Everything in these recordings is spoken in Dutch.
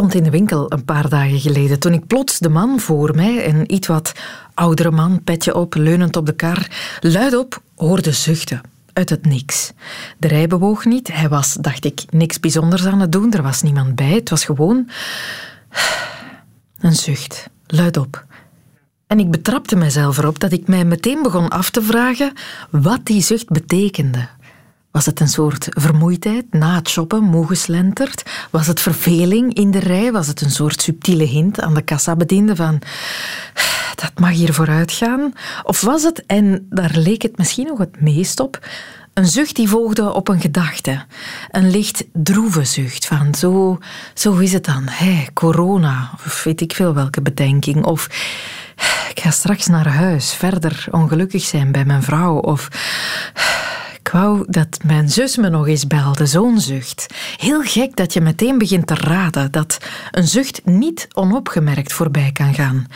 stond in de winkel een paar dagen geleden toen ik plots de man voor mij, een iets wat oudere man, petje op, leunend op de kar, luidop hoorde zuchten. Uit het niks. De rij bewoog niet. Hij was, dacht ik, niks bijzonders aan het doen. Er was niemand bij. Het was gewoon een zucht, luidop. En ik betrapte mezelf erop dat ik mij meteen begon af te vragen wat die zucht betekende. Was het een soort vermoeidheid na het shoppen, moe geslenterd? Was het verveling in de rij? Was het een soort subtiele hint aan de kassabediende van dat mag hier vooruit gaan? Of was het, en daar leek het misschien nog het meest op, een zucht die volgde op een gedachte. Een licht droeve zucht van zo, zo is het dan. Hey, corona, of weet ik veel welke bedenking. Of ik ga straks naar huis, verder ongelukkig zijn bij mijn vrouw. Of ik wou dat mijn zus me nog eens belde, zo'n zucht. Heel gek dat je meteen begint te raden dat een zucht niet onopgemerkt voorbij kan gaan.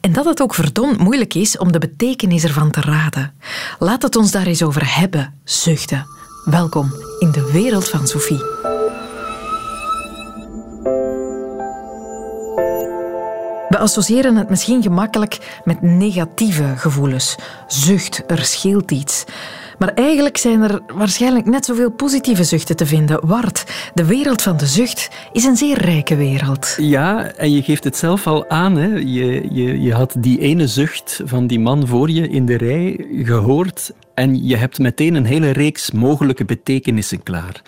En dat het ook verdomd moeilijk is om de betekenis ervan te raden. Laat het ons daar eens over hebben, zuchten. Welkom in de wereld van Sophie. We associëren het misschien gemakkelijk met negatieve gevoelens. Zucht, er scheelt iets. Maar eigenlijk zijn er waarschijnlijk net zoveel positieve zuchten te vinden. Wart, de wereld van de zucht is een zeer rijke wereld. Ja, en je geeft het zelf al aan. Hè. Je, je, je had die ene zucht van die man voor je in de rij gehoord en je hebt meteen een hele reeks mogelijke betekenissen klaar.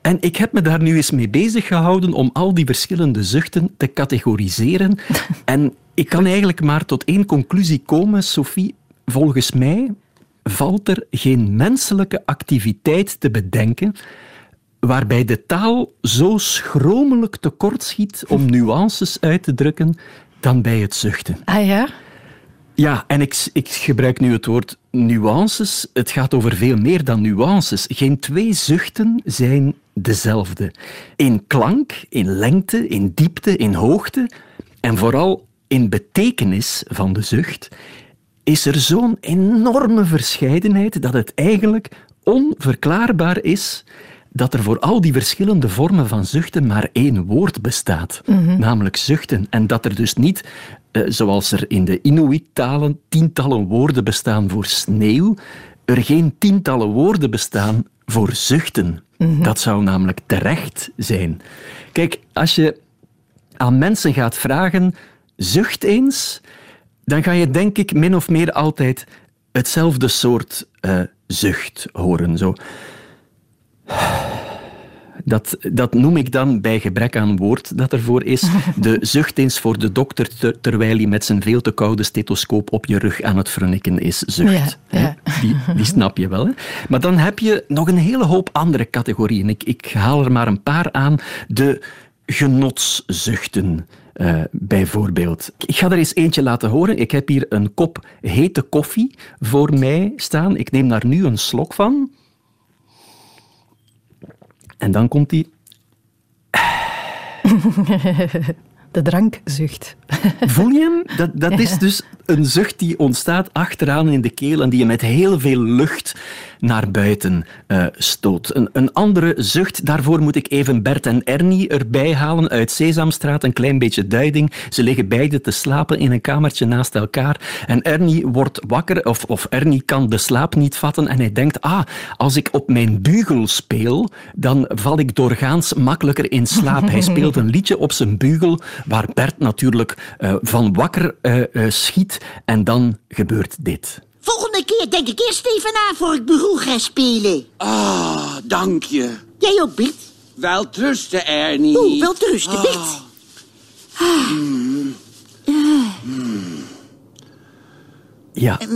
En ik heb me daar nu eens mee bezig gehouden om al die verschillende zuchten te categoriseren. en ik kan eigenlijk maar tot één conclusie komen, Sophie. Volgens mij valt er geen menselijke activiteit te bedenken waarbij de taal zo schromelijk tekortschiet om nuances uit te drukken dan bij het zuchten. Ah ja? Ja, en ik, ik gebruik nu het woord nuances. Het gaat over veel meer dan nuances. Geen twee zuchten zijn dezelfde. In klank, in lengte, in diepte, in hoogte en vooral in betekenis van de zucht is er zo'n enorme verscheidenheid dat het eigenlijk onverklaarbaar is dat er voor al die verschillende vormen van zuchten maar één woord bestaat, Mhm. namelijk zuchten. En dat er dus niet, eh, zoals er in de Inuit-talen tientallen woorden bestaan voor sneeuw, er geen tientallen woorden bestaan voor zuchten. Mhm. Dat zou namelijk terecht zijn. Kijk, als je aan mensen gaat vragen, zucht eens, dan ga je denk ik min of meer altijd hetzelfde soort eh, zucht horen. Zo. Dat, dat noem ik dan bij gebrek aan woord dat ervoor is. De zucht eens voor de dokter ter- terwijl hij met zijn veel te koude stethoscoop op je rug aan het vernikken is. Zucht. Ja, ja. Hè? Die, die snap je wel. Hè? Maar dan heb je nog een hele hoop andere categorieën. Ik, ik haal er maar een paar aan. De genotszuchten. Eh, bijvoorbeeld. Ik ga er eens eentje laten horen. Ik heb hier een kop hete koffie voor mij staan. Ik neem daar nu een slok van. En dan komt die. De drankzucht. Voel je hem? Dat, dat is dus een zucht die ontstaat achteraan in de keel en die je met heel veel lucht naar buiten eh, stoot. Een, een andere zucht, daarvoor moet ik even Bert en Ernie erbij halen uit Sesamstraat. Een klein beetje duiding. Ze liggen beide te slapen in een kamertje naast elkaar. En Ernie wordt wakker, of, of Ernie kan de slaap niet vatten en hij denkt, ah, als ik op mijn bugel speel, dan val ik doorgaans makkelijker in slaap. Hij speelt een liedje op zijn bugel, waar Bert natuurlijk eh, van wakker eh, schiet. En dan gebeurt dit. Volgende keer denk ik eerst even na voor ik beroel ga spelen. Ah, dank je. Jij ook, Bert? Wel trusten, Ernie. Oeh, wel trusten, Ah. Bert. Ja.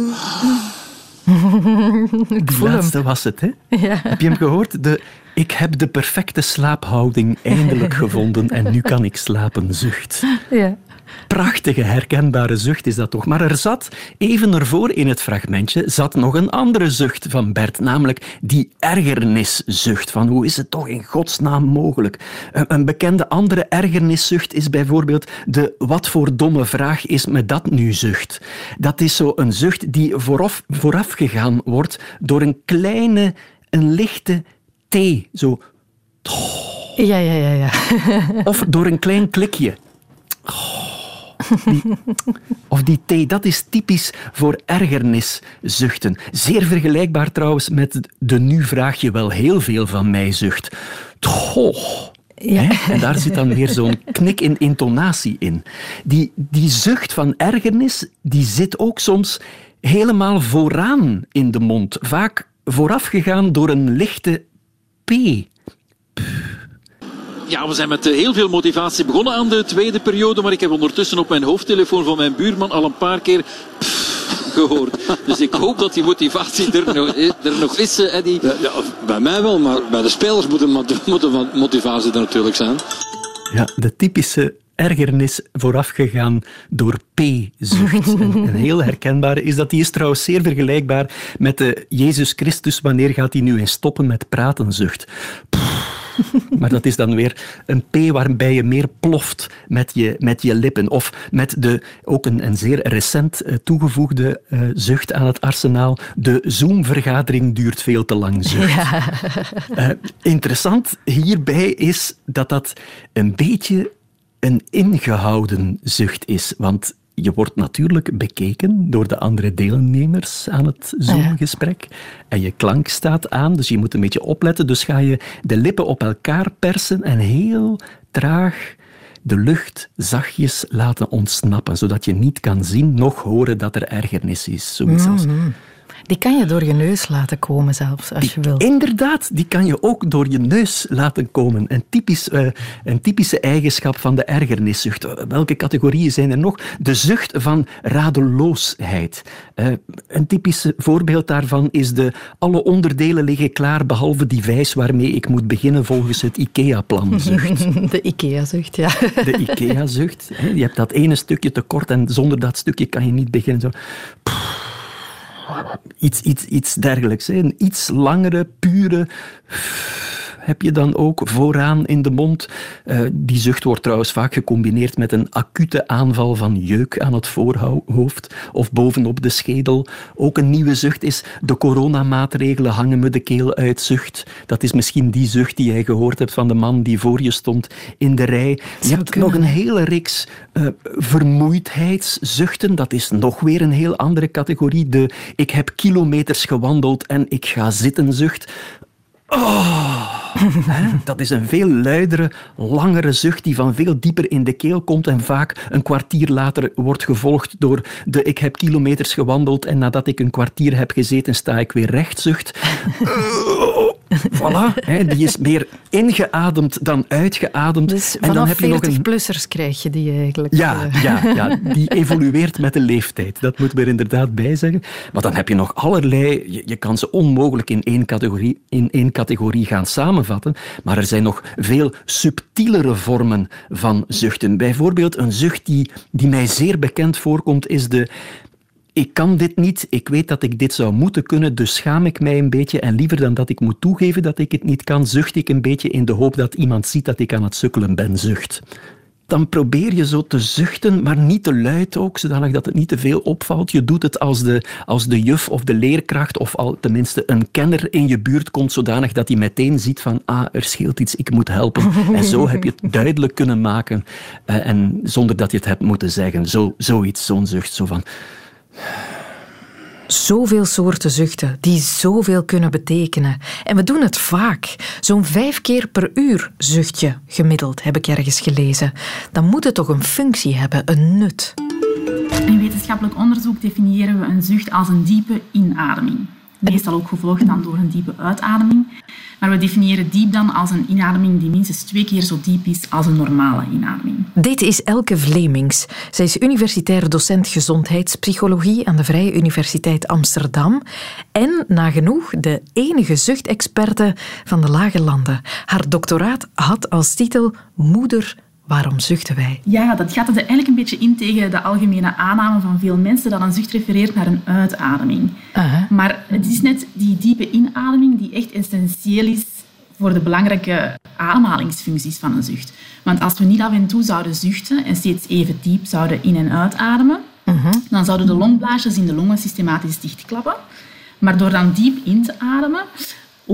Ik Die voel hem. laatste was het, hè? Ja. Heb je hem gehoord? De, ik heb de perfecte slaaphouding eindelijk gevonden en nu kan ik slapen, zucht. Ja. Prachtige, herkenbare zucht is dat toch. Maar er zat, even ervoor in het fragmentje, zat nog een andere zucht van Bert, namelijk die ergerniszucht. Van hoe is het toch in godsnaam mogelijk? Een, een bekende andere ergerniszucht is bijvoorbeeld de wat voor domme vraag is me dat nu zucht. Dat is zo een zucht die vooraf, voorafgegaan wordt door een kleine, een lichte T. Zo Ja, ja, ja. ja. Of door een klein klikje. Die- of die T, dat is typisch voor ergerniszuchten. Zeer vergelijkbaar trouwens met de nu vraag je wel heel veel van mij zucht. Toch. Hè? En daar zit dan weer zo'n knik in intonatie in. Die, die zucht van ergernis, die zit ook soms helemaal vooraan in de mond. Vaak voorafgegaan door een lichte P. Ja, we zijn met eh, heel veel motivatie begonnen aan de tweede periode, maar ik heb ondertussen op mijn hoofdtelefoon van mijn buurman al een paar keer gehoord. Dus ik hoop dat die motivatie er nog, eh, er nog is, eh, Eddie. Ja, ja, bij mij wel, maar bij de spelers moet de mot- moet de motivatie er natuurlijk zijn. Ja, de typische ergernis voorafgegaan door P-zucht. En een heel herkenbare is dat die is trouwens zeer vergelijkbaar met de Jezus Christus. Wanneer gaat hij nu eens stoppen met praten zucht? Pff. Maar dat is dan weer een P waarbij je meer ploft met je, met je lippen. Of met de, ook een, een zeer recent eh, toegevoegde eh, zucht aan het arsenaal. De Zoom-vergadering duurt veel te lang zucht. Eh, interessant hierbij is dat dat een beetje een ingehouden zucht is. Want je wordt natuurlijk bekeken door de andere deelnemers aan het Zoom-gesprek. En je klank staat aan, dus je moet een beetje opletten. Dus ga je de lippen op elkaar persen en heel traag de lucht zachtjes laten ontsnappen, zodat je niet kan zien, nog horen dat er ergernis is. Zoiets als Die kan je door je neus laten komen zelfs, als je wil. Inderdaad, die kan je ook door je neus laten komen. Een, typisch, eh, een typische eigenschap van de ergerniszucht. Eh, Welke categorieën zijn er nog? De zucht van radeloosheid. Eh, een typisch voorbeeld daarvan is de alle onderdelen liggen klaar behalve die vijs waarmee ik moet beginnen volgens het IKEA-plan zucht. De IKEA-zucht, ja. De IKEA-zucht. Je hebt dat ene stukje tekort en zonder dat stukje kan je niet beginnen. Zo. Iets, iets, iets dergelijks. Een iets langere, pure heb je dan ook vooraan in de mond. Eh, die zucht wordt trouwens vaak gecombineerd met een acute aanval van jeuk aan het voorhoofd of bovenop de schedel. Ook een nieuwe zucht is de coronamaatregelen hangen me de keel uit zucht. Dat is misschien die zucht die jij gehoord hebt van de man die voor je stond in de rij. Je hebt kunnen. nog een hele reeks eh, vermoeidheidszuchten. Dat is nog weer een heel andere categorie. De ik heb kilometers gewandeld en ik ga zitten zucht. Oh, dat is een veel luidere, langere zucht die van veel dieper in de keel komt en vaak een kwartier later wordt gevolgd door de ik heb kilometers gewandeld en nadat ik een kwartier heb gezeten sta ik weer recht zucht. Voilà, hè, die is meer ingeademd dan uitgeademd. Dus en dan heb je nog een 40-plussers krijg je die eigenlijk. ja, eh. ja, ja, die evolueert met de leeftijd. Dat moeten we er inderdaad bij zeggen. Maar dan heb je nog allerlei... Je, je kan ze onmogelijk in één, categorie, in één categorie gaan samenvatten. Maar er zijn nog veel subtielere vormen van zuchten. Bijvoorbeeld een zucht die, die mij zeer bekend voorkomt, is de... Ik kan dit niet, ik weet dat ik dit zou moeten kunnen, dus schaam ik mij een beetje. En liever dan dat ik moet toegeven dat ik het niet kan, zucht ik een beetje in de hoop dat iemand ziet dat ik aan het sukkelen ben, zucht dan probeer je zo te zuchten, maar niet te luid ook, zodanig dat het niet te veel opvalt. Je doet het als de, als de juf of de leerkracht, of al tenminste een kenner in je buurt komt, zodanig dat hij meteen ziet van, ah, er scheelt iets, ik moet helpen. En zo heb je het duidelijk kunnen maken, eh, en zonder dat je het hebt moeten zeggen. Zo, zoiets, zo'n zucht, zo van... Zoveel soorten zuchten die zoveel kunnen betekenen. En we doen het vaak. Zo'n vijf keer per uur zucht je gemiddeld, heb ik ergens gelezen. Dan moet het toch een functie hebben, een nut. In wetenschappelijk onderzoek definiëren we een zucht als een diepe inademing. Meestal ook gevolgd dan door een diepe uitademing. Maar we definiëren diep dan als een inademing die minstens twee keer zo diep is als een normale inademing. Dit is Elke Vlemings. Zij is universitair docent gezondheidspsychologie aan de Vrije Universiteit Amsterdam en nagenoeg de enige zuchtexperte van de Lage Landen. Haar doctoraat had als titel Moeder, waarom zuchten wij? Ja, dat gaat er eigenlijk een beetje in tegen de algemene aanname van veel mensen dat een zucht refereert naar een uitademing. Maar het is net die diepe inademing die echt essentieel is voor de belangrijke ademhalingsfuncties van een zucht. Want als we niet af en toe zouden zuchten en steeds even diep zouden in- en uitademen, dan zouden de longblaasjes in de longen systematisch dichtklappen. Maar door dan diep in te ademen,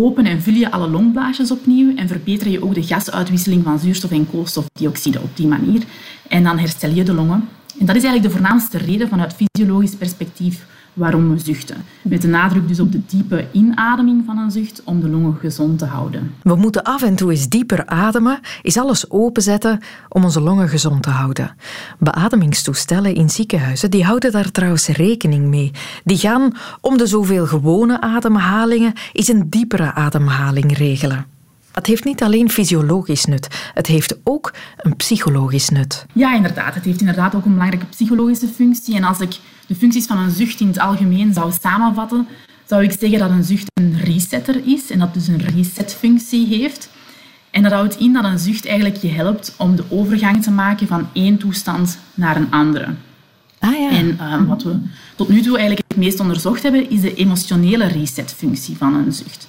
open en vul je alle longblaasjes opnieuw en verbeter je ook de gasuitwisseling van zuurstof en koolstofdioxide op die manier. En dan herstel je de longen. En dat is eigenlijk de voornaamste reden vanuit fysiologisch perspectief waarom we zuchten. Met de nadruk dus op de diepe inademing van een zucht om de longen gezond te houden. We moeten af en toe eens dieper ademen, eens alles openzetten om onze longen gezond te houden. Beademingstoestellen in ziekenhuizen die houden daar trouwens rekening mee. Die gaan om de zoveel gewone ademhalingen eens een diepere ademhaling regelen. Het heeft niet alleen fysiologisch nut, het heeft ook een psychologisch nut. Ja, inderdaad. Het heeft inderdaad ook een belangrijke psychologische functie. En als ik de functies van een zucht in het algemeen zou samenvatten, zou ik zeggen dat een zucht een resetter is en dat dus een resetfunctie heeft. En dat houdt in dat een zucht eigenlijk je helpt om de overgang te maken van één toestand naar een andere. Ah, ja. En uh, wat we tot nu toe eigenlijk het meest onderzocht hebben, is de emotionele resetfunctie van een zucht.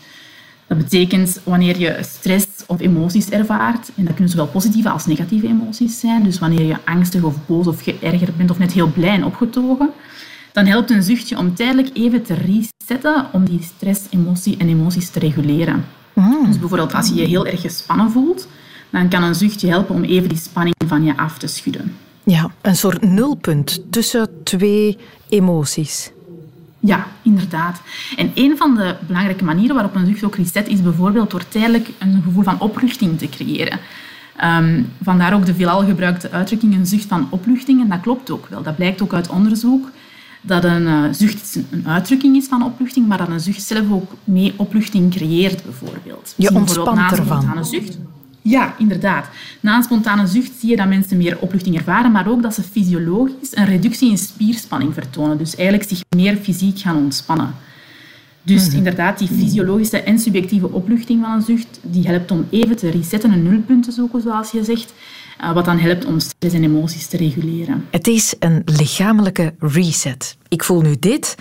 Dat betekent wanneer je stress of emoties ervaart, en dat kunnen zowel positieve als negatieve emoties zijn, dus wanneer je angstig of boos of geërgerd bent of net heel blij en opgetogen, dan helpt een zuchtje om tijdelijk even te resetten om die stress, emotie en emoties te reguleren. Dus bijvoorbeeld als je je heel erg gespannen voelt, dan kan een zuchtje helpen om even die spanning van je af te schudden. Ja, een soort nulpunt tussen twee emoties. Ja, inderdaad. En een van de belangrijke manieren waarop een zucht ook reset is bijvoorbeeld door tijdelijk een gevoel van opluchting te creëren. Um, vandaar ook de veelal gebruikte uitdrukking een zucht van opluchting. En dat klopt ook wel. Dat blijkt ook uit onderzoek dat een uh, zucht een uitdrukking is van opluchting, maar dat een zucht zelf ook mee opluchting creëert, bijvoorbeeld. Je ontspant ervan. Een zucht. Ja, inderdaad. Na een spontane zucht zie je dat mensen meer opluchting ervaren, maar ook dat ze fysiologisch een reductie in spierspanning vertonen. Dus eigenlijk zich meer fysiek gaan ontspannen. Dus mm. inderdaad, die fysiologische en subjectieve opluchting van een zucht, die helpt om even te resetten, een nulpunt te zoeken, zoals je zegt, wat dan helpt om stress en emoties te reguleren. Het is een lichamelijke reset. Ik voel nu dit,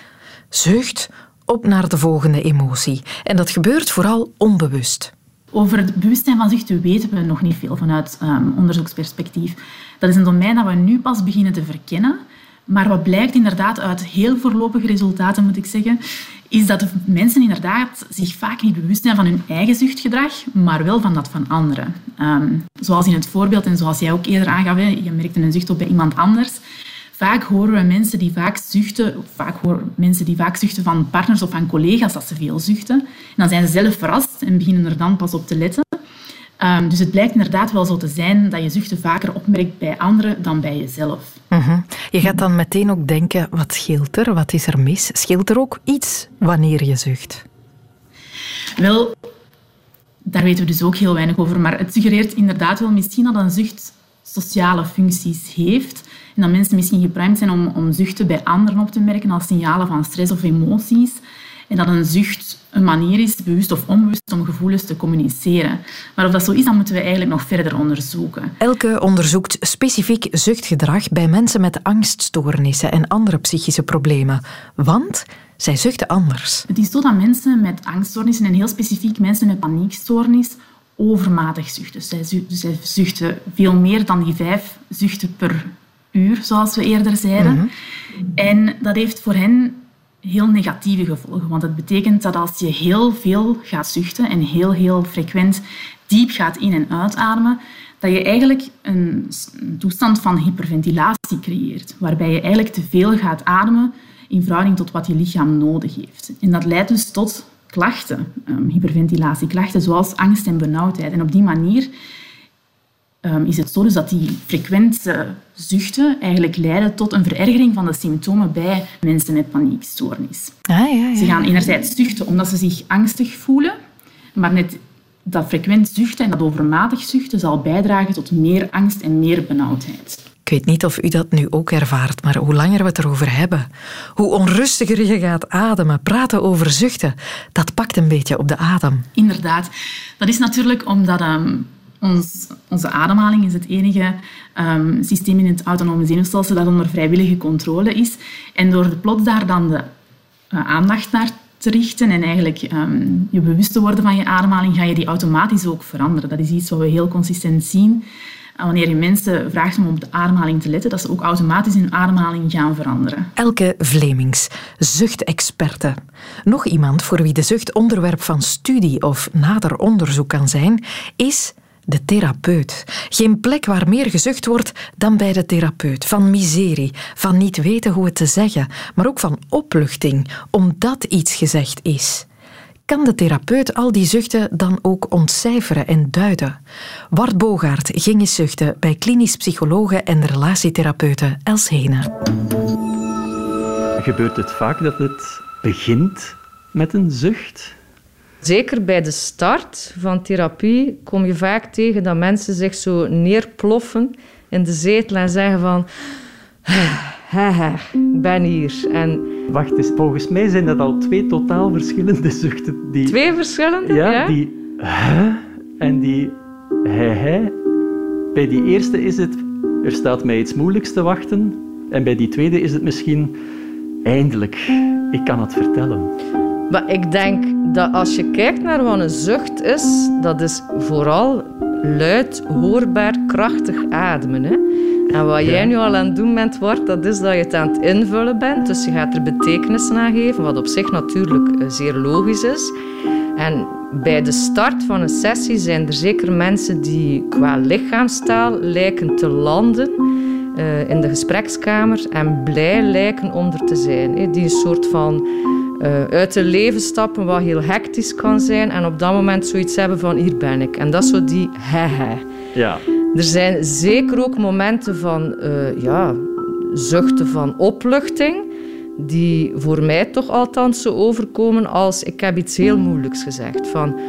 zucht, op naar de volgende emotie. En dat gebeurt vooral onbewust. Over het bewustzijn van zuchten weten we nog niet veel vanuit um, onderzoeksperspectief. Dat is een domein dat we nu pas beginnen te verkennen. Maar wat blijkt inderdaad uit heel voorlopige resultaten, moet ik zeggen, is dat de mensen inderdaad zich vaak niet bewust zijn van hun eigen zuchtgedrag, maar wel van dat van anderen. Um, zoals in het voorbeeld en zoals jij ook eerder aangaf, je merkte een zucht op bij iemand anders. Vaak horen we mensen die vaak zuchten, vaak horen mensen die vaak zuchten van partners of van collega's dat ze veel zuchten. En dan zijn ze zelf verrast en beginnen er dan pas op te letten. Um, dus het blijkt inderdaad wel zo te zijn dat je zuchten vaker opmerkt bij anderen dan bij jezelf. -hmm. Je gaat dan meteen ook denken, wat scheelt er? Wat is er mis? Scheelt er ook iets wanneer je zucht? Wel, daar weten we dus ook heel weinig over. Maar het suggereert inderdaad wel misschien dat een zucht sociale functies heeft. En dat mensen misschien geprimed zijn om, om zuchten bij anderen op te merken als signalen van stress of emoties. En dat een zucht een manier is, bewust of onbewust, om gevoelens te communiceren. Maar of dat zo is, dan moeten we eigenlijk nog verder onderzoeken. Elke onderzoekt specifiek zuchtgedrag bij mensen met angststoornissen en andere psychische problemen. Want zij zuchten anders. Het is zo dat mensen met angststoornissen en heel specifiek mensen met paniekstoornis overmatig zuchten. Zij, zij zuchten veel meer dan die vijf zuchten per uur, zoals we eerder zeiden. Mm -hmm. En dat heeft voor hen heel negatieve gevolgen. Want het betekent dat als je heel veel gaat zuchten en heel, heel frequent diep gaat in- en uitademen, dat je eigenlijk een toestand van hyperventilatie creëert, waarbij je eigenlijk te veel gaat ademen in verhouding tot wat je lichaam nodig heeft. En dat leidt dus tot klachten, um, hyperventilatieklachten, zoals angst en benauwdheid. En op die manier um, is het zo dus dat die frequente zuchten eigenlijk leiden tot een verergering van de symptomen bij mensen met paniekstoornis. Ah, ja, ja. Ze gaan enerzijds zuchten omdat ze zich angstig voelen, maar net dat frequent zuchten en dat overmatig zuchten zal bijdragen tot meer angst en meer benauwdheid. Ik weet niet of u dat nu ook ervaart, maar hoe langer we het erover hebben, hoe onrustiger je gaat ademen, praten over zuchten, dat pakt een beetje op de adem. Inderdaad. Dat is natuurlijk omdat um, ons, onze ademhaling is het enige um, systeem in het autonome zenuwstelsel dat onder vrijwillige controle is. En door de plots daar dan de uh, aandacht naar te richten en eigenlijk um, je bewust te worden van je ademhaling, ga je die automatisch ook veranderen. Dat is iets wat we heel consistent zien En wanneer je mensen vraagt om op de ademhaling te letten, dat ze ook automatisch hun ademhaling gaan veranderen. Elke Vlemings, zuchtexperte. Nog iemand voor wie de zucht onderwerp van studie of nader onderzoek kan zijn, is de therapeut. Geen plek waar meer gezucht wordt dan bij de therapeut. Van miserie, van niet weten hoe het te zeggen, maar ook van opluchting, omdat iets gezegd is. Kan de therapeut al die zuchten dan ook ontcijferen en duiden? Wart Bogaert ging eens zuchten bij klinisch psychologe en relatietherapeute Els Hene. Gebeurt het vaak dat het begint met een zucht? Zeker bij de start van therapie kom je vaak tegen dat mensen zich zo neerploffen in de zetel en zeggen van... Haha, ik ben hier. En Wacht eens, volgens mij zijn dat al twee totaal verschillende zuchten. Die, twee verschillende, ja, ja? die hè en die hè hè. Bij die eerste is het, er staat mij iets moeilijks te wachten. En bij die tweede is het misschien, eindelijk, ik kan het vertellen. Maar ik denk dat als je kijkt naar wat een zucht is, dat is vooral luid, hoorbaar, krachtig ademen. Hè? En wat jij nu al aan het doen bent, Wart, dat is dat je het aan het invullen bent. Dus je gaat er betekenis aan geven, wat op zich natuurlijk eh, zeer logisch is. En bij de start van een sessie zijn er zeker mensen die qua lichaamstaal lijken te landen uh, in de gesprekskamer en blij lijken om er te zijn. Die een soort van uh, uit het leven stappen, wat heel hectisch kan zijn, en op dat moment zoiets hebben van hier ben ik. En dat is zo die he-he. Ja. Er zijn zeker ook momenten van uh, ja, zuchten van opluchting, die voor mij toch althans zo overkomen als ik heb iets heel moeilijks gezegd. Van,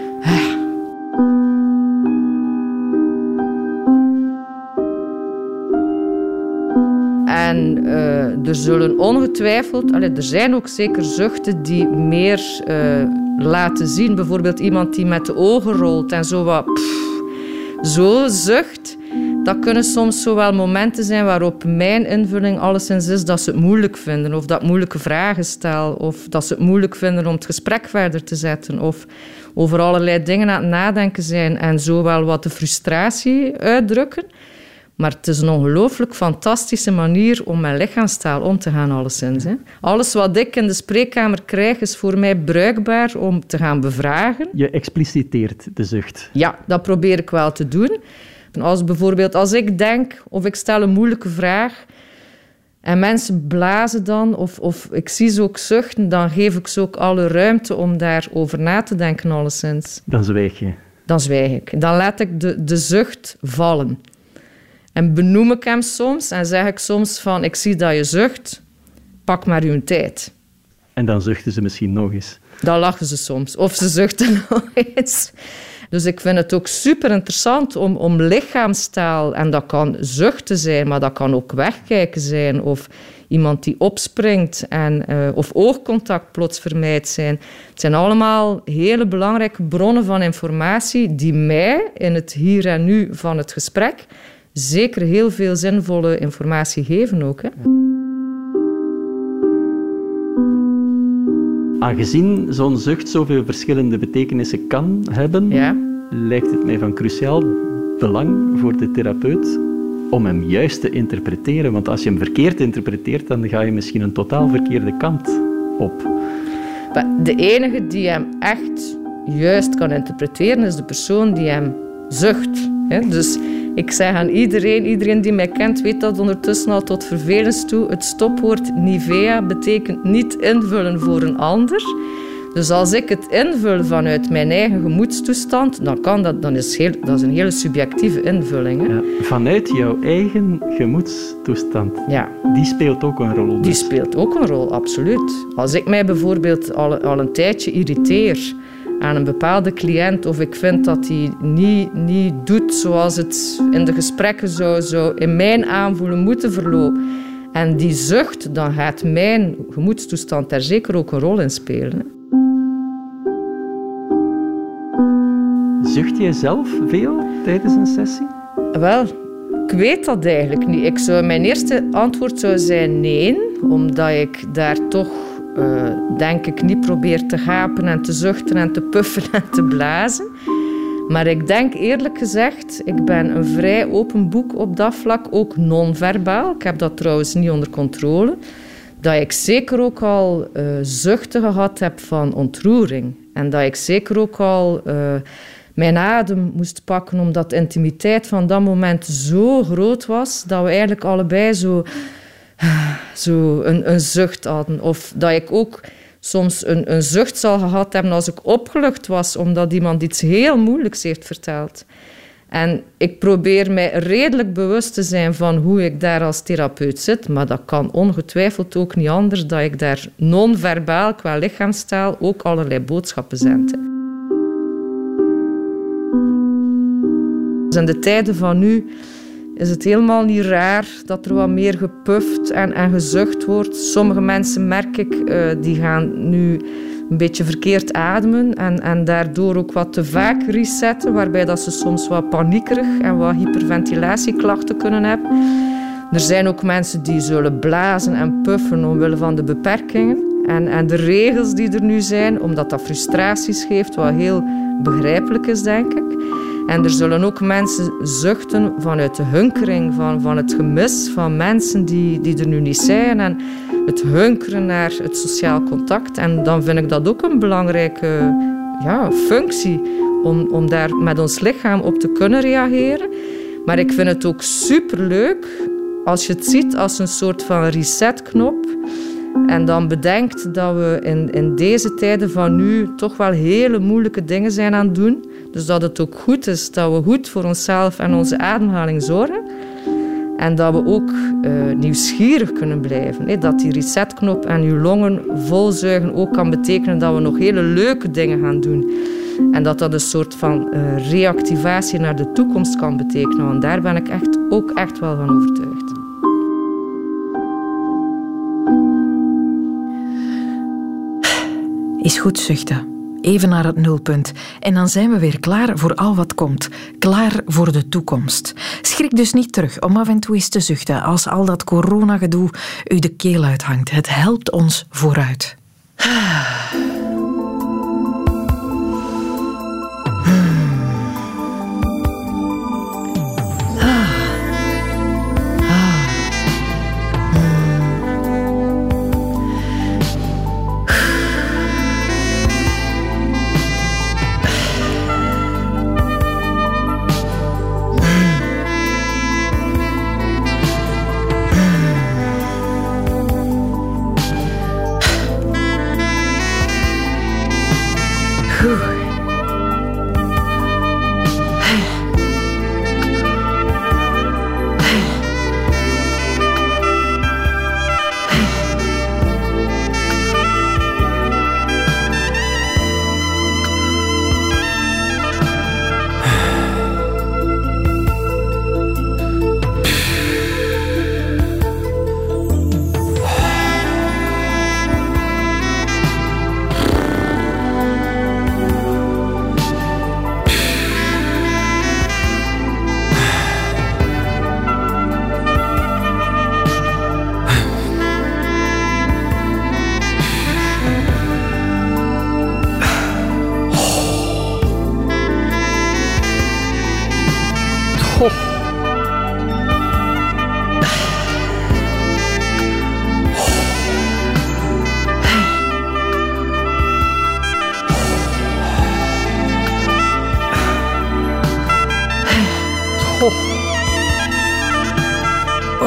uh, er zullen ongetwijfeld, allee, er zijn ook zeker zuchten die meer uh, laten zien. Bijvoorbeeld iemand die met de ogen rolt en zo wat zo zucht. Dat kunnen soms zowel momenten zijn waarop mijn invulling alleszins is dat ze het moeilijk vinden, of dat moeilijke vragen stel, of dat ze het moeilijk vinden om het gesprek verder te zetten, of over allerlei dingen aan het nadenken zijn en zowel wat de frustratie uitdrukken. Maar het is een ongelooflijk fantastische manier om met lichaamstaal om te gaan, alleszins. Hè. Alles wat ik in de spreekkamer krijg, is voor mij bruikbaar om te gaan bevragen. Je expliciteert de zucht. Ja, dat probeer ik wel te doen. Als bijvoorbeeld als ik denk of ik stel een moeilijke vraag en mensen blazen dan of, of ik zie ze ook zuchten, dan geef ik ze ook alle ruimte om daarover na te denken, alleszins. Dan zwijg je. Dan zwijg ik. Dan laat ik de, de zucht vallen. En benoem ik hem soms en zeg ik soms van, ik zie dat je zucht, pak maar uw tijd. En dan zuchten ze misschien nog eens. Dan lachen ze soms. Of ze zuchten nog eens. Dus ik vind het ook super interessant om, om lichaamstaal, en dat kan zuchten zijn, maar dat kan ook wegkijken zijn, of iemand die opspringt en, uh, of oogcontact plots vermijdt zijn. Het zijn allemaal hele belangrijke bronnen van informatie die mij in het hier en nu van het gesprek zeker heel veel zinvolle informatie geven ook. Hè. Aangezien zo'n zucht zoveel verschillende betekenissen kan hebben, ja. lijkt het mij van cruciaal belang voor de therapeut om hem juist te interpreteren. Want als je hem verkeerd interpreteert, dan ga je misschien een totaal verkeerde kant op. De enige die hem echt juist kan interpreteren, is de persoon die hem zucht. Dus ik zeg aan iedereen, iedereen die mij kent, weet dat ondertussen al tot vervelens toe. Het stopwoord Nivea betekent niet invullen voor een ander. Dus als ik het invul vanuit mijn eigen gemoedstoestand, dan kan dat, dan is heel, dat is een hele subjectieve invulling. Hè? Ja, vanuit jouw eigen gemoedstoestand. Ja. Die speelt ook een rol. Dus. Die speelt ook een rol, absoluut. Als ik mij bijvoorbeeld al, al een tijdje irriteer aan een bepaalde cliënt of ik vind dat hij niet, niet doet zoals het in de gesprekken zou, zou in mijn aanvoelen moeten verlopen. En die zucht, dan gaat mijn gemoedstoestand daar zeker ook een rol in spelen. Zucht jij zelf veel tijdens een sessie? Wel, ik weet dat eigenlijk niet. Ik zou, mijn eerste antwoord zou zijn nee, omdat ik daar toch uh, denk ik niet probeer te gapen en te zuchten en te puffen en te blazen. Maar ik denk eerlijk gezegd, ik ben een vrij open boek op dat vlak, ook non-verbaal. Ik heb dat trouwens niet onder controle. Dat ik zeker ook al uh, zuchten gehad heb van ontroering. En dat ik zeker ook al uh, mijn adem moest pakken, omdat de intimiteit van dat moment zo groot was, dat we eigenlijk allebei zo, zo een, zucht hadden. Of dat ik ook soms een, een zucht zal gehad hebben als ik opgelucht was, omdat iemand iets heel moeilijks heeft verteld. En ik probeer mij redelijk bewust te zijn van hoe ik daar als therapeut zit, maar dat kan ongetwijfeld ook niet anders dat ik daar non-verbaal qua lichaamstaal ook allerlei boodschappen zend. Dus in de tijden van nu is het helemaal niet raar dat er wat meer gepuft en, en gezucht wordt. Sommige mensen merk ik, uh, die gaan nu een beetje verkeerd ademen en, en daardoor ook wat te vaak resetten, waarbij dat ze soms wat paniekerig en wat hyperventilatieklachten kunnen hebben. Er zijn ook mensen die zullen blazen en puffen omwille van de beperkingen en, en de regels die er nu zijn, omdat dat frustraties geeft, wat heel begrijpelijk is, denk ik. En er zullen ook mensen zuchten vanuit de hunkering, van, van het gemis van mensen die, die er nu niet zijn. En het hunkeren naar het sociaal contact. En dan vind ik dat ook een belangrijke ja, functie om, om daar met ons lichaam op te kunnen reageren. Maar ik vind het ook superleuk als je het ziet als een soort van resetknop. En dan bedenkt dat we in, in deze tijden van nu toch wel hele moeilijke dingen zijn aan het doen. Dus dat het ook goed is dat we goed voor onszelf en onze ademhaling zorgen. En dat we ook uh, nieuwsgierig kunnen blijven. Dat die resetknop en uw longen volzuigen ook kan betekenen dat we nog hele leuke dingen gaan doen. En dat dat een soort van uh, reactivatie naar de toekomst kan betekenen. Want daar ben ik echt, ook echt wel van overtuigd. Is goed zuchten. Even naar het nulpunt. En dan zijn we weer klaar voor al wat komt. Klaar voor de toekomst. Schrik dus niet terug om af en toe eens te zuchten als al dat coronagedoe u de keel uithangt. Het helpt ons vooruit.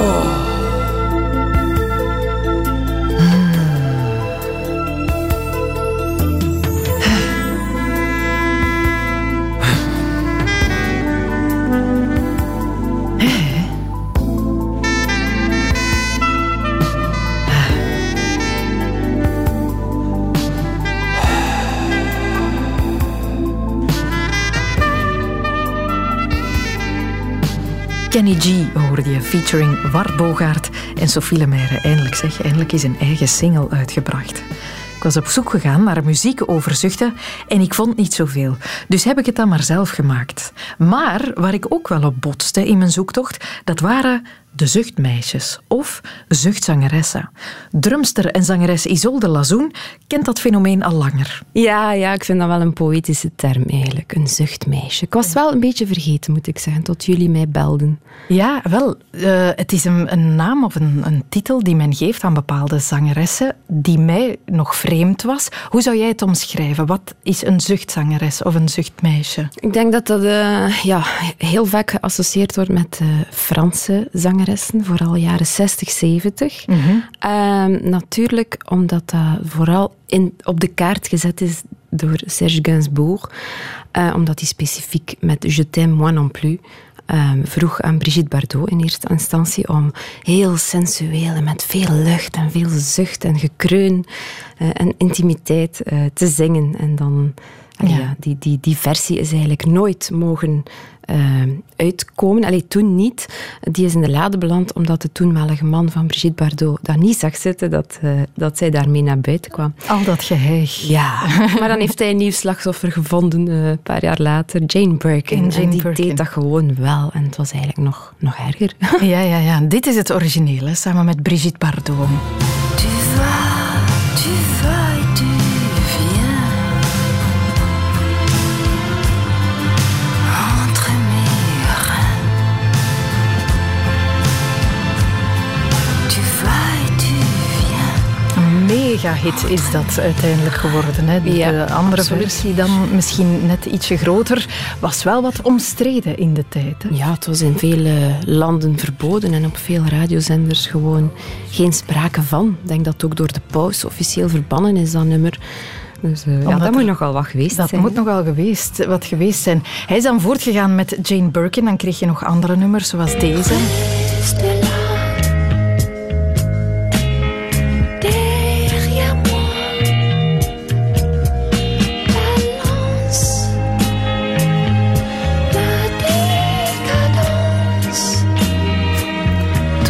Oh. G hoorde je, featuring Wart Bogaert en Sophie Lemaire. Eindelijk zeg, eindelijk is een eigen single uitgebracht. Ik was op zoek gegaan naar muziek over zuchten en ik vond niet zoveel. Dus heb ik het dan maar zelf gemaakt. Maar waar ik ook wel op botste in mijn zoektocht, dat waren de zuchtmeisjes of zuchtzangeressen. Drumster en zangeres Isolde Lazoen kent dat fenomeen al langer. Ja, ja, ik vind dat wel een poëtische term eigenlijk, een zuchtmeisje. Ik was wel een beetje vergeten, moet ik zeggen, tot jullie mij belden. Ja, wel, uh, het is een, een naam of een, een, titel die men geeft aan bepaalde zangeressen die mij nog vreemd was. Hoe zou jij het omschrijven? Wat is een zuchtzangeres of een zuchtmeisje? Ik denk dat dat uh, ja, heel vaak geassocieerd wordt met uh, Franse zangeressen, vooral jaren 60, 70. Mm -hmm. natuurlijk omdat dat vooral in, op de kaart gezet is door Serge Gainsbourg, omdat hij specifiek met Je t'aime moi non plus um, vroeg aan Brigitte Bardot in eerste instantie om heel sensueel en met veel lucht en veel zucht en gekreun uh, en intimiteit uh, te zingen. En dan, ja. ja. die, die, die versie is eigenlijk nooit mogen uitkomen. Allee, toen niet. Die is in de lade beland omdat de toenmalige man van Brigitte Bardot dat niet zag zitten, dat, uh, dat zij daarmee naar buiten kwam. Al dat geheig. Ja, maar dan heeft hij een nieuw slachtoffer gevonden uh, een paar jaar later, Jane Birkin. Jane en die Birkin. deed dat gewoon wel. En het was eigenlijk nog, nog erger. Ja, ja, ja. Dit is het origineel, hè, samen met Brigitte Bardot. Mega-hit is dat uiteindelijk geworden. Hè? De ja, andere absoluut. versie dan misschien net ietsje groter, was wel wat omstreden in de tijd. Hè? Ja, het was in vele landen verboden en op veel radiozenders gewoon geen sprake van. Ik denk dat ook door de paus officieel verbannen is, dat nummer. Dus uh, ja, dat moet nogal wat geweest dat zijn. Dat moet nogal geweest, wat geweest zijn. Hij is dan voortgegaan met Jane Birkin. Dan kreeg je nog andere nummers, zoals deze.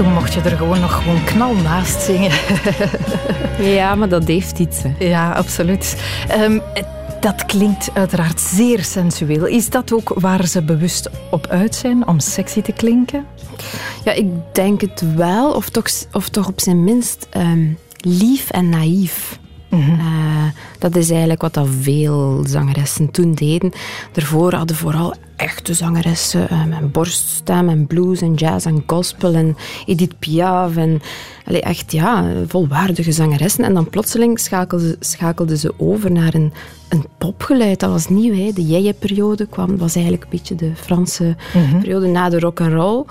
Toen mocht je er gewoon nog gewoon knal naast zingen. ja, maar dat heeft iets. Hè. Ja, absoluut. Um, dat klinkt uiteraard zeer sensueel. Is dat ook waar ze bewust op uit zijn, om sexy te klinken? Ja, ik denk het wel. Of toch, of toch op zijn minst um, lief en naïef. Mm -hmm. uh, dat is eigenlijk wat dat veel zangeressen toen deden. Daarvoor hadden vooral echte zangeressen uh, met borststem en blues en jazz en gospel en Edith Piaf en echt ja, volwaardige zangeressen. En dan plotseling schakelden, schakelden ze over naar een, een popgeluid. Dat was nieuw. Hè. De jeje-periode kwam, was eigenlijk een beetje de Franse mm -hmm. periode na de rock and roll.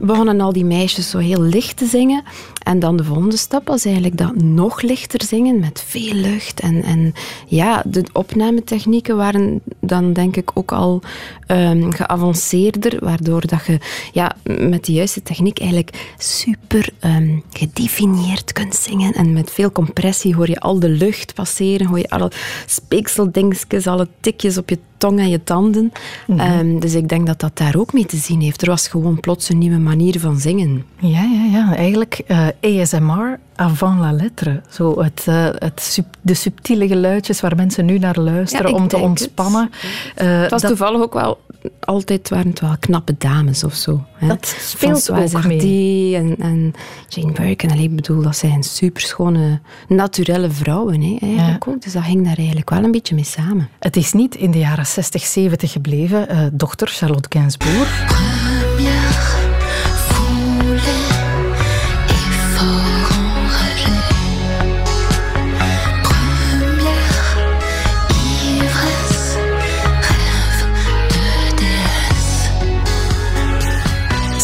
Begonnen al die meisjes zo heel licht te zingen. En dan de volgende stap was eigenlijk dat nog lichter zingen met veel lucht. En, en ja, de opnametechnieken waren dan denk ik ook al um, geavanceerder, waardoor dat je ja, met de juiste techniek eigenlijk super um, gedefinieerd kunt zingen. En met veel compressie hoor je al de lucht passeren, hoor je alle speekseldingetjes, alle tikjes op je tong en je tanden. Mm -hmm. um, dus ik denk dat dat daar ook mee te zien heeft. Er was gewoon plots een nieuwe manier van zingen. Ja, ja, ja. Eigenlijk uh, ASMR avant la lettre. Zo het, uh, het sub, de subtiele geluidjes waar mensen nu naar luisteren ja, om te ontspannen. Het, uh, het was dat... toevallig ook wel altijd waren het wel knappe dames of zo. Hè? Dat speelt François ook mee. En, en Jane Birkin. Allee, ik bedoel, dat zijn superschone, naturelle vrouwen. Hè, eigenlijk ja. ook. Dus dat ging daar eigenlijk wel een beetje mee samen. Het is niet in de jaren 60, 70 gebleven. Uh, dochter Charlotte Gainsbourg.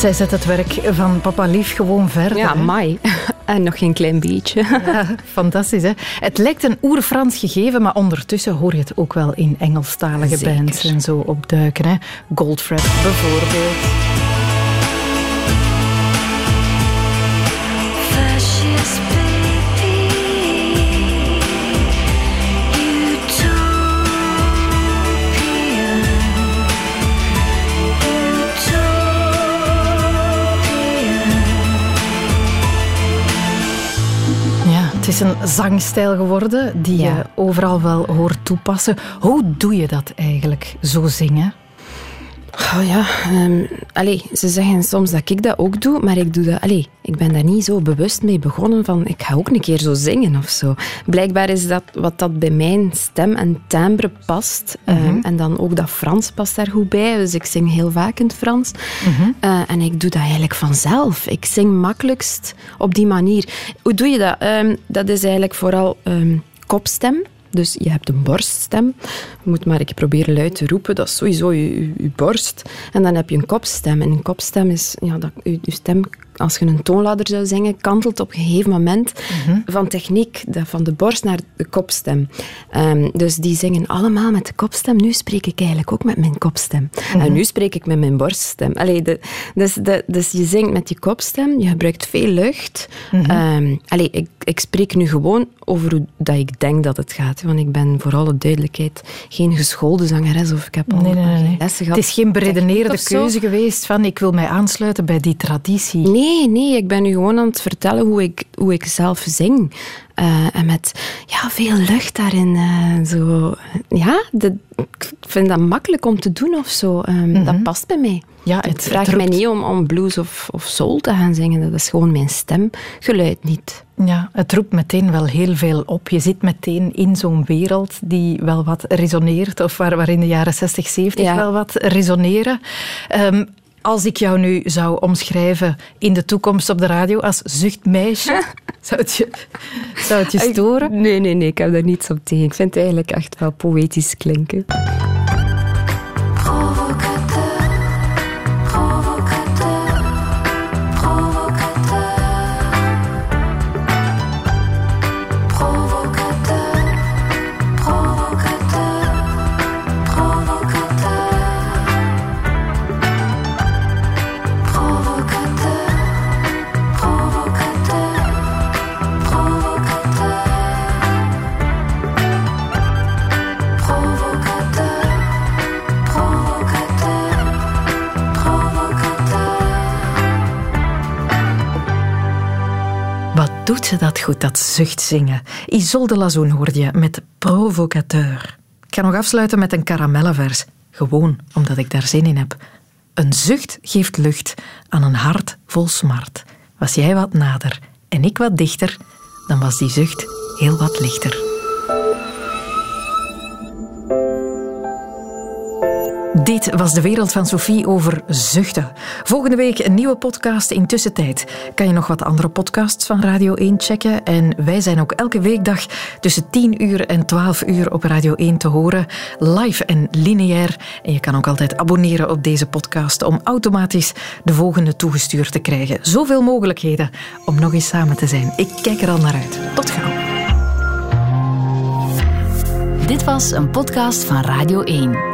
Zij zet het werk van Papa Lief gewoon verder. Ja, mai. En nog geen klein beetje. Ja, fantastisch hè. Het lijkt een oer-Frans gegeven, maar ondertussen hoor je het ook wel in Engelstalige Zeker. bands en zo opduiken. Hè. Goldfrapp bijvoorbeeld. Is een zangstijl geworden die ja. je overal wel hoort toepassen. Hoe doe je dat eigenlijk, zo zingen? Oh ja, um, allee, ze zeggen soms dat ik dat ook doe, maar ik doe dat... Allee, ik ben daar niet zo bewust mee begonnen van ik ga ook een keer zo zingen of zo. Blijkbaar is dat wat dat bij mijn stem en timbre past. Mm en dan ook dat Frans past daar goed bij. Dus ik zing heel vaak in het Frans. Mhm. Eh, en ik doe dat eigenlijk vanzelf. Ik zing makkelijkst op die manier. Hoe doe je dat? Um, dat is eigenlijk vooral kopstem. Dus je hebt een borststem. Je moet maar ik proberen luid te roepen. Dat is sowieso je, je, borst. En dan heb je een kopstem. En een kopstem is... Ja, dat, je, je stem als je een toonladder zou zingen, kantelt op een gegeven moment mhm. van techniek, van de borst naar de kopstem. Um, dus die zingen allemaal met de kopstem. Nu spreek ik eigenlijk ook met mijn kopstem. En mhm. nu spreek ik met mijn borststem. Allee, de, dus, de, dus je zingt met je kopstem, je gebruikt veel lucht. Mm allee, ik, ik spreek nu gewoon over hoe dat ik denk dat het gaat. Want ik ben voor alle duidelijkheid geen geschoolde zangeres of ik heb al nee, nee, nee. lessen gehad. Het is geen beredeneerde keuze geweest van ik wil mij aansluiten bij die traditie. Nee, Nee, nee, ik ben nu gewoon aan het vertellen hoe ik, hoe ik zelf zing. Uh, en met ja, veel lucht daarin. Uh, zo. Ja, de, ik vind dat makkelijk om te doen of zo. Um, mm -hmm. Dat past bij mij. Ja, het, vraagt het mij niet om, om blues of, of soul te gaan zingen. Dat is gewoon mijn stemgeluid niet. Ja, het roept meteen wel heel veel op. Je zit meteen in zo'n wereld die wel wat resoneert, of waar, waar in de jaren 60, 70 ja. wel wat resoneren. Um, als ik jou nu zou omschrijven in de toekomst op de radio als zuchtmeisje, zou het je, zou het je storen? Nee, nee, nee, ik heb daar niets op tegen. Ik vind het eigenlijk echt wel poëtisch klinken. Doet ze dat goed, dat zuchtzingen. Isolde Lazoen hoorde je met Provocateur. Ik ga nog afsluiten met een karamellenvers. Gewoon omdat ik daar zin in heb. Een zucht geeft lucht aan een hart vol smart. Was jij wat nader en ik wat dichter, dan was die zucht heel wat lichter. Dit was de wereld van Sophie over zuchten. Volgende week een nieuwe podcast. In tussentijd kan je nog wat andere podcasts van Radio 1 checken. En wij zijn ook elke weekdag tussen 10 uur en 12 uur op Radio 1 te horen. Live en lineair. En je kan ook altijd abonneren op deze podcast om automatisch de volgende toegestuurd te krijgen. Zoveel mogelijkheden om nog eens samen te zijn. Ik kijk er al naar uit. Tot gauw. Dit was een podcast van Radio 1.